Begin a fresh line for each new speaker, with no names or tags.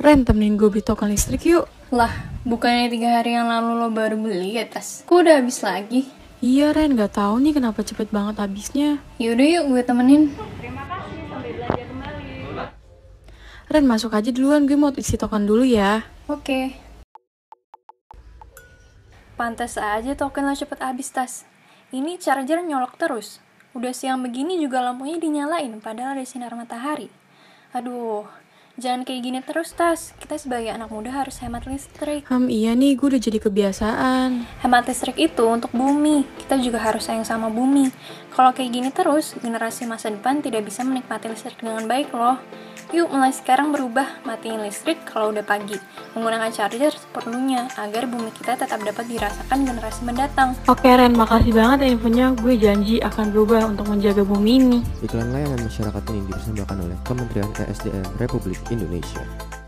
Ren, temenin gue beli token listrik yuk.
Lah, bukannya tiga hari yang lalu lo baru beli ya tas? Kok udah habis lagi?
Iya Ren, gak tahu nih kenapa cepet banget habisnya.
Yaudah yuk gue temenin.
Ren, masuk aja duluan, gue mau isi token dulu ya.
Oke. Pantes aja token lo cepet habis tas. Ini charger nyolok terus. Udah siang begini juga lampunya dinyalain padahal ada sinar matahari. Aduh, jangan kayak gini terus tas. Kita sebagai anak muda harus hemat listrik.
Hmm, iya nih, gue udah jadi kebiasaan.
Hemat listrik itu untuk bumi. Kita juga harus sayang sama bumi. Kalau kayak gini terus, generasi masa depan tidak bisa menikmati listrik dengan baik loh. Yuk mulai sekarang berubah, matiin listrik kalau udah pagi. Menggunakan charger seperlunya agar bumi kita tetap dapat dirasakan generasi mendatang.
Oke Ren, makasih banget ya infonya. Gue janji akan berubah untuk menjaga bumi ini.
Iklan layanan masyarakat ini dipersembahkan oleh Kementerian ESDM Republik Indonesia.